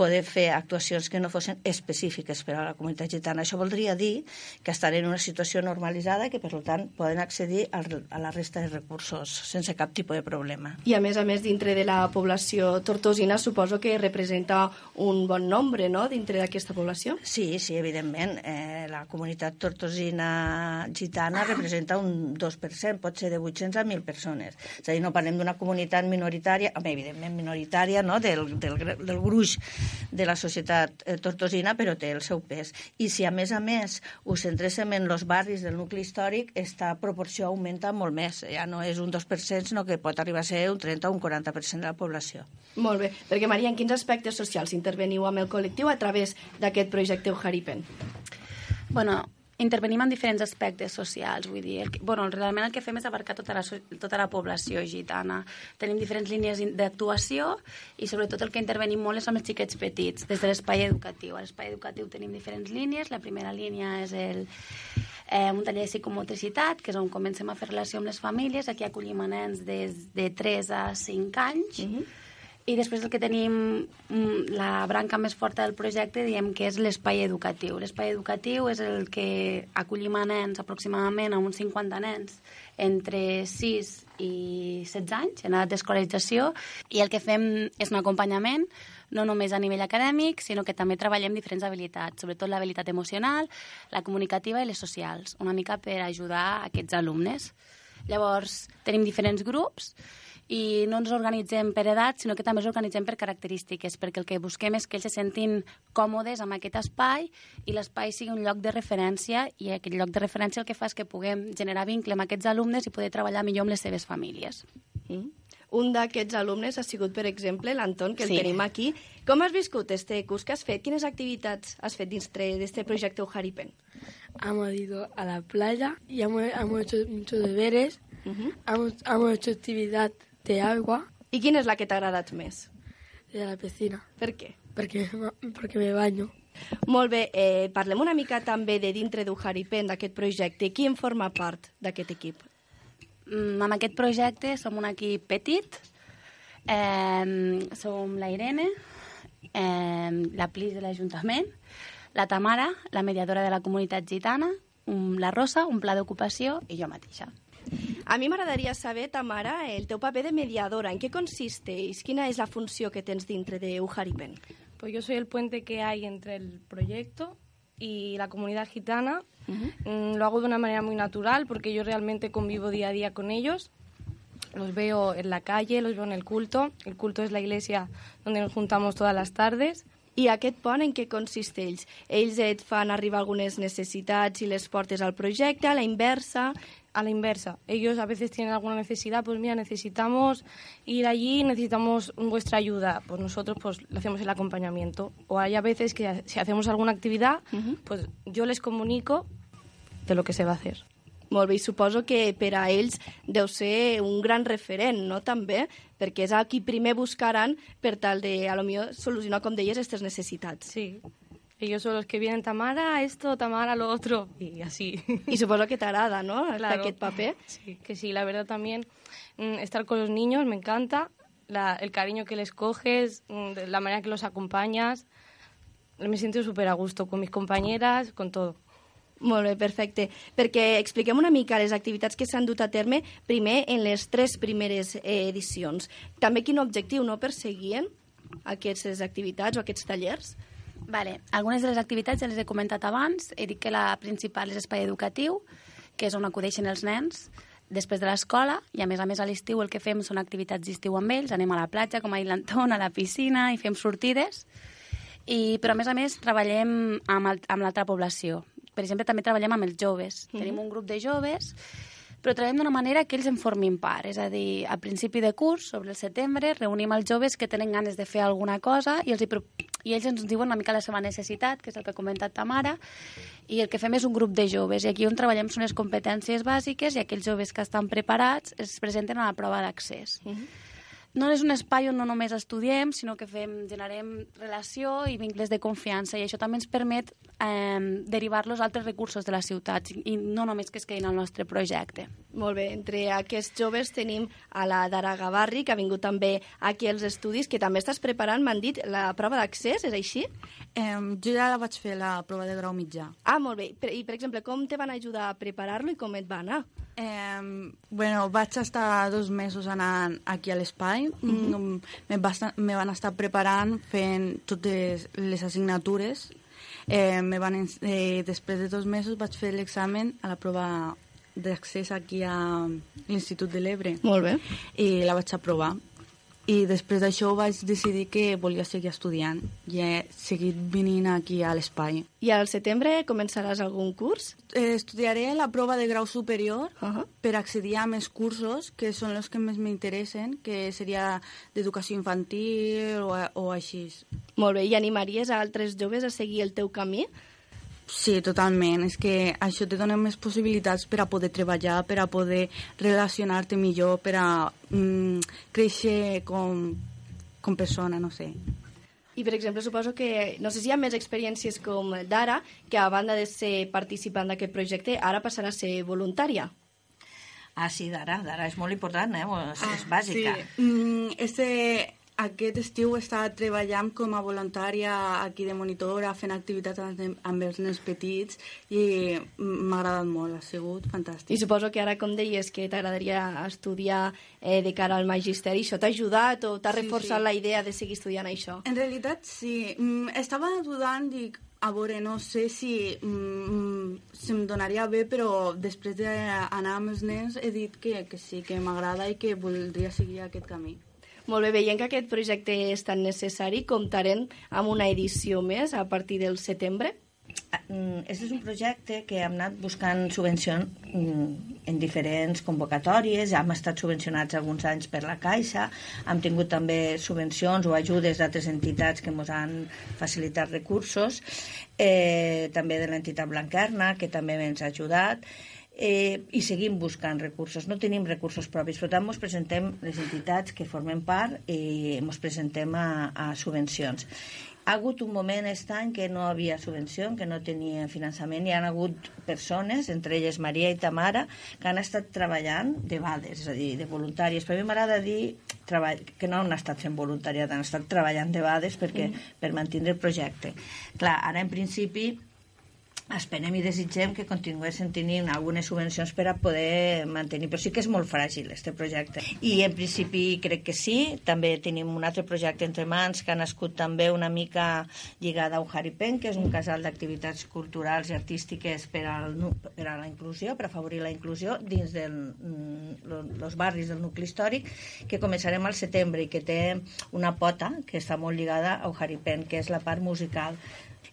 poder fer actuacions que no fossin específiques per a la comunitat gitana. Això voldria dir que estan en una situació normalitzada que, per tant, poden accedir a la resta de recursos sense cap tipus de problema. I, a més a més, dintre de la població tortosina, suposo que representa un bon nombre, no?, dintre d'aquesta població? Sí, sí, evidentment. Eh, la comunitat tortosina gitana representa un 2%, pot ser de 800 a 1.000 persones. És a dir, no parlem d'una comunitat minoritària, home, evidentment minoritària, no?, del, del, del gruix de la societat eh, tortosina, però té el seu pes. I si, a més a més, us centréssim en els barris del nucli històric, esta proporció augmenta molt més. Ja no és un 2%, sinó que pot arribar a ser un 30 o un 40% de la població. Molt bé. Perquè, Maria, en quins aspectes socials interveniu amb el col·lectiu a través d'aquest projecte Ujaripen? Bueno, intervenim en diferents aspectes socials, vull dir, el, bueno, realment el que fem és abarcar tota la, tota la població gitana. Tenim diferents línies d'actuació i sobretot el que intervenim molt és amb els xiquets petits, des de l'espai educatiu. A l'espai educatiu tenim diferents línies, la primera línia és el, eh, un taller de psicomotricitat, que és on comencem a fer relació amb les famílies. Aquí acollim a nens des de 3 a 5 anys, mm -hmm i després el que tenim, mm, la branca més forta del projecte, diem que és l'espai educatiu. L'espai educatiu és el que acollim a nens, aproximadament a uns 50 nens, entre 6 i 16 anys, en edat d'escolarització, i el que fem és un acompanyament, no només a nivell acadèmic, sinó que també treballem diferents habilitats, sobretot l'habilitat emocional, la comunicativa i les socials, una mica per ajudar aquests alumnes. Llavors, tenim diferents grups, i no ens organitzem per edat, sinó que també ens organitzem per característiques, perquè el que busquem és que ells se sentin còmodes amb aquest espai i l'espai sigui un lloc de referència i aquest lloc de referència el que fa és que puguem generar vincle amb aquests alumnes i poder treballar millor amb les seves famílies. Mm. Un d'aquests alumnes ha sigut, per exemple, l'Anton, que el sí. tenim aquí. Com has viscut este curs que has fet? Quines activitats has fet dins d'aquest projecte Ujaripen? Hemos ido a la playa y hemos, hemos hecho muchos deberes, uh -huh. hemos, hemos hecho actividad de agua. I quina és la que t'ha agradat més? De la piscina. Per què? Perquè, perquè me baño. Molt bé, eh, parlem una mica també de dintre d'Ujaripen, d'aquest projecte. Qui en forma part d'aquest equip? Mm, amb aquest projecte som un equip petit, eh, som la Irene, eh, la Plis de l'Ajuntament, la Tamara, la mediadora de la comunitat gitana, la Rosa, un pla d'ocupació i jo mateixa. A mi m'agradaria saber, Tamara, el teu paper de mediadora. ¿En qué consisteix? Quina és la funció que tens dintre de Ujaripen? Pues yo soy el puente que hay entre el proyecto y la comunidad gitana. Uh -huh. Lo hago de una manera muy natural porque yo realmente convivo día a día con ellos. Los veo en la calle, los veo en el culto. El culto es la iglesia donde nos juntamos todas las tardes. I aquest pont en què consisteix? Ells et fan arribar algunes necessitats i les portes al projecte, a la inversa, a la inversa. Ellos a veces tienen alguna necesidad, pues mira, necesitamos ir allí, necesitamos vuestra ayuda. Pues nosotros pues le hacemos el acompañamiento. O hay a veces que si hacemos alguna actividad, uh -huh. pues yo les comunico de lo que se va a hacer. Molt bé, i suposo que per a ells deu ser un gran referent, no?, també, perquè és a qui primer buscaran per tal de, a lo millor, solucionar, com deies, aquestes necessitats. Sí. Ellos son los que vienen, Tamara esto, Tamara lo otro, y así. Y supongo que t'agrada, ¿no? (laughs) Claro. Aquest paper. Sí, que sí, la verdad también mm, estar con los niños me encanta, la- el cariño que les coges, mm, la manera que los acompañas. Me siento súper a gusto con mis compañeras, con todo. Molt bé, perfecte. Perquè expliquem una mica les activitats que s'han dut a terme primer en les tres primeres eh, edicions. També quin objectiu no perseguien aquestes activitats o aquests tallers? Vale. Algunes de les activitats ja les he comentat abans. He dit que la principal és espai educatiu, que és on acudeixen els nens després de l'escola, i a més a més a l'estiu el que fem són activitats d'estiu amb ells, anem a la platja, com dit l'Anton, a la piscina, i fem sortides. I, però a més a més treballem amb, amb l'altra població. Per exemple, també treballem amb els joves. Mhm. Tenim un grup de joves però treballem d'una manera que ells en formin part. És a dir, a principi de curs, sobre el setembre, reunim els joves que tenen ganes de fer alguna cosa i, els hi, i ells ens diuen una mica la seva necessitat, que és el que ha comentat ta mare, i el que fem és un grup de joves. I aquí on treballem són les competències bàsiques i aquells joves que estan preparats es presenten a la prova d'accés. No és un espai on no només estudiem, sinó que fem, generem relació i vincles de confiança i això també ens permet eh, derivar-los a altres recursos de la ciutat i no només que es quedin al nostre projecte. Molt bé, entre aquests joves tenim a la Dara Gavarri, que ha vingut també aquí als estudis, que també estàs preparant, m'han dit, la prova d'accés, és així? Eh, jo ja la vaig fer, la prova de grau mitjà. Ah, molt bé. I, per exemple, com te van ajudar a preparar-lo i com et va anar? Eh, bueno, vaig estar dos mesos anant aquí a l'espai. Mm Mhm. me, basta- me van estar preparant fent totes les assignatures. Eh, me van, eh, després de dos mesos vaig fer l'examen a la prova d'accés aquí a l'Institut de l'Ebre. Molt bé. I la vaig aprovar. I després d'això vaig decidir que volia seguir estudiant i he seguit venint aquí a l'espai. I al setembre començaràs algun curs? Eh, estudiaré la prova de grau superior uh -huh. per accedir a més cursos, que són els que més m'interessen, que seria d'educació infantil o, o així. Molt bé, i animaries a altres joves a seguir el teu camí? Sí, totalment. És que això te dona més possibilitats per a poder treballar, per a poder relacionar-te millor, per a mm, créixer com, com persona, no sé. I, per exemple, suposo que, no sé si hi ha més experiències com d'ara, que a banda de ser participant d'aquest projecte, ara passarà a ser voluntària. Ah, sí, d'ara, d'ara és molt important, eh? És, és bàsica. Sí. Mm, este, aquest estiu he estat treballant com a voluntària aquí de monitora, fent activitats amb, els nens petits i m'ha agradat molt, ha sigut fantàstic. I suposo que ara, com deies, que t'agradaria estudiar eh, de cara al magisteri, això t'ha ajudat o t'ha Sí, reforçat sí. la idea de seguir estudiant això? En realitat, sí. Mm, estava dudant, dic, a veure, no sé si mm, se'm donaria bé, però després d'anar amb els nens he dit que, que sí, que m'agrada i que voldria seguir aquest camí. Molt bé, veient que aquest projecte és tan necessari, comptarem amb una edició més a partir del setembre? Mm, Este és un projecte que hem anat buscant subvencions mm, en diferents convocatòries, hem estat subvencionats alguns anys per la Caixa, hem tingut també subvencions o ajudes d'altres entitats que ens han facilitat recursos, eh, també de l'entitat Blanquerna, que també ens ha ajudat, eh, i seguim buscant recursos. No tenim recursos propis, per tant, ens presentem les entitats que formen part i ens presentem a, a subvencions. Ha hagut un moment aquest any que no havia subvenció, que no tenia finançament, i han hagut persones, entre elles Maria i Tamara, que han estat treballant de vades, és a dir, de voluntàries. Per mi m'agrada dir treball, que no han estat fent voluntariat, han estat treballant de vades perquè, Mm. per mantenir el projecte. Clar, ara en principi esperem i desitgem que continuessin tenint algunes subvencions per a poder mantenir, però sí que és molt fràgil este projecte. I en principi crec que sí, també tenim un altre projecte entre mans que ha nascut també una mica lligada a Ujaripen, que és un casal d'activitats culturals i artístiques per, al, nu- per a la inclusió, per afavorir la inclusió dins dels mm, barris del nucli històric, que començarem al setembre i que té una pota que està molt lligada a Ujaripen, que és la part musical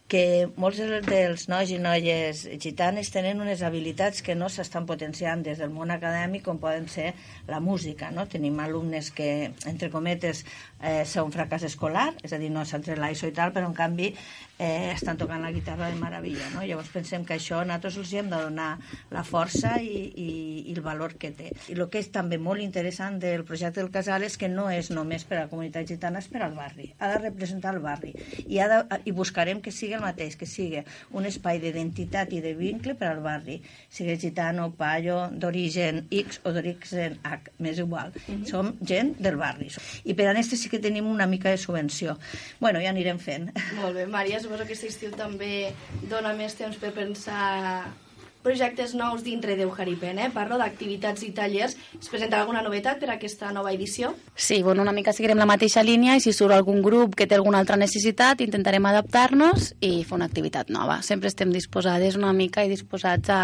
que molts del- dels nois i noies gitanes tenen unes habilitats que no s'estan potenciant des del món acadèmic com poden ser la música. No? Tenim alumnes que, entre cometes, eh, són fracàs escolar, és a dir, no s'han tret i tal, però en canvi eh, estan tocant la guitarra de meravella. No? Llavors pensem que això nosaltres els hem de donar la força i, i, i el valor que té. I el que és també molt interessant del projecte del casal és que no és només per a la comunitat gitana, és per al barri. Ha de representar el barri. I, ha de, i buscarem que sigui el mateix, que sigui un espai d'identitat i de vincle per al barri, sigui gitano, paio, d'origen X o d'origen H, m'és igual. Mm -hmm. Som gent del barri. I per a este sí que tenim una mica de subvenció. Bueno, ja anirem fent. Molt bé, Maria, suposo que aquest estiu també dona més temps per pensar projectes nous dintre d'Eujaripen, eh? Parlo d'activitats i tallers. Es presentarà alguna novetat per a aquesta nova edició? Sí, bueno, una mica seguirem la mateixa línia i si surt algun grup que té alguna altra necessitat intentarem adaptar-nos i fer una activitat nova. Sempre estem disposades una mica i disposats a,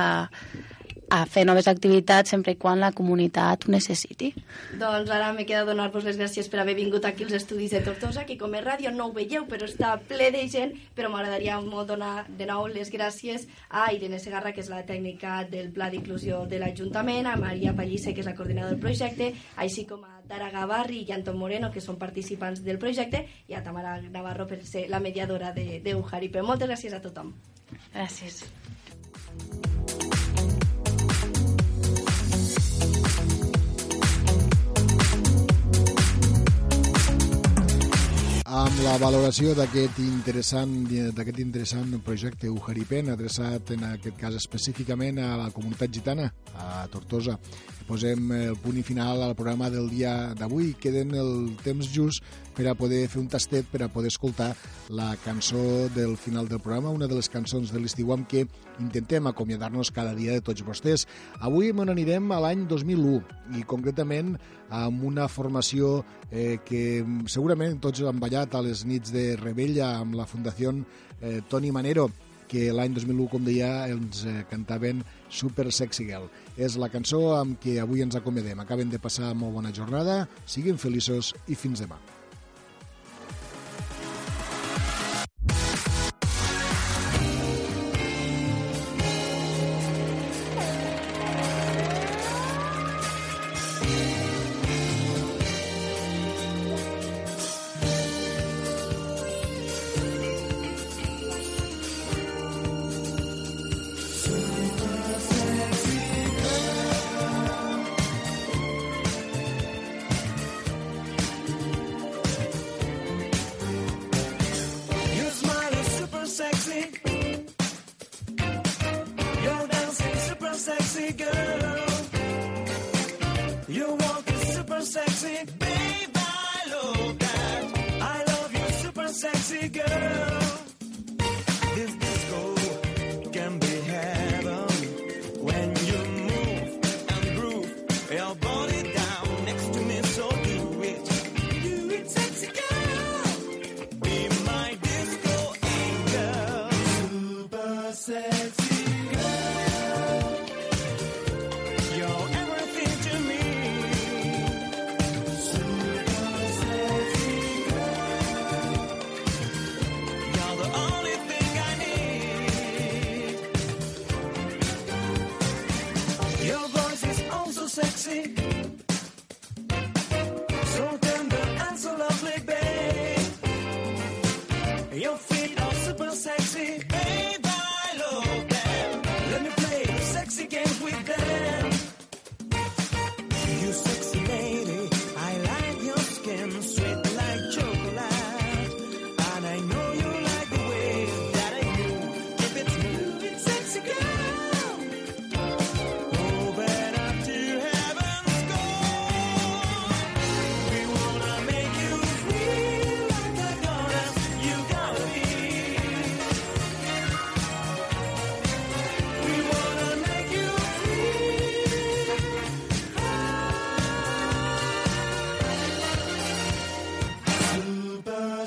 a fer noves activitats sempre i quan la comunitat ho necessiti. Doncs ara me queda donar-vos les gràcies per haver vingut aquí als estudis de Tortosa, que com és ràdio no ho veieu, però està ple de gent, però m'agradaria molt donar de nou les gràcies a Irene Segarra, que és la tècnica del Pla d'Inclusió de l'Ajuntament, a Maria Pallisse, que és la coordinadora del projecte, així com a Tara Gavarri i Anton Moreno, que són participants del projecte, i a Tamara Navarro per ser la mediadora d'Eujaripe. De, Moltes gràcies a tothom. Gràcies. Amb la valoració d'aquest interessant, interessant projecte Ujaripen, adreçat en aquest cas específicament a la comunitat gitana, a Tortosa. Posem el punt i final al programa del dia d'avui. Queden el temps just per a poder fer un tastet, per a poder escoltar la cançó del final del programa, una de les cançons de l'estiu amb què intentem acomiadar-nos cada dia de tots vostès. Avui me n'anirem a l'any 2001 i concretament amb una formació eh, que segurament tots han ballat a les nits de Rebella amb la Fundació eh, Toni Manero que l'any 2001, com deia, ens eh, cantaven Super Sexy Girl. És la cançó amb què avui ens acomiadem. Acaben de passar molt bona jornada, siguin feliços i fins demà. Thank you.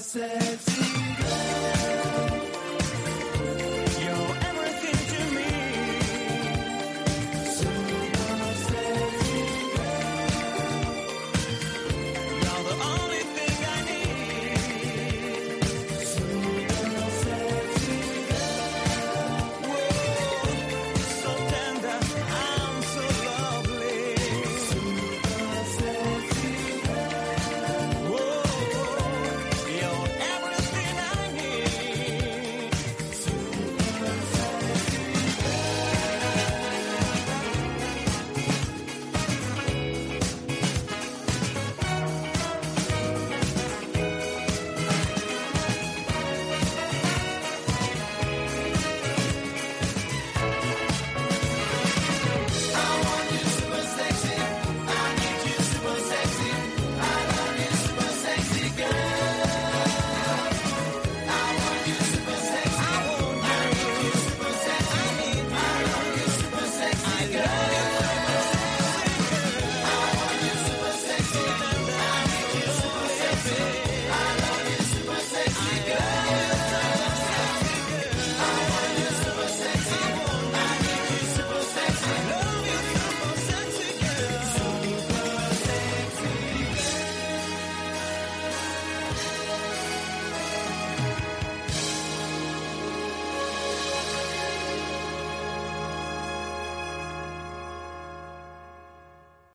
say.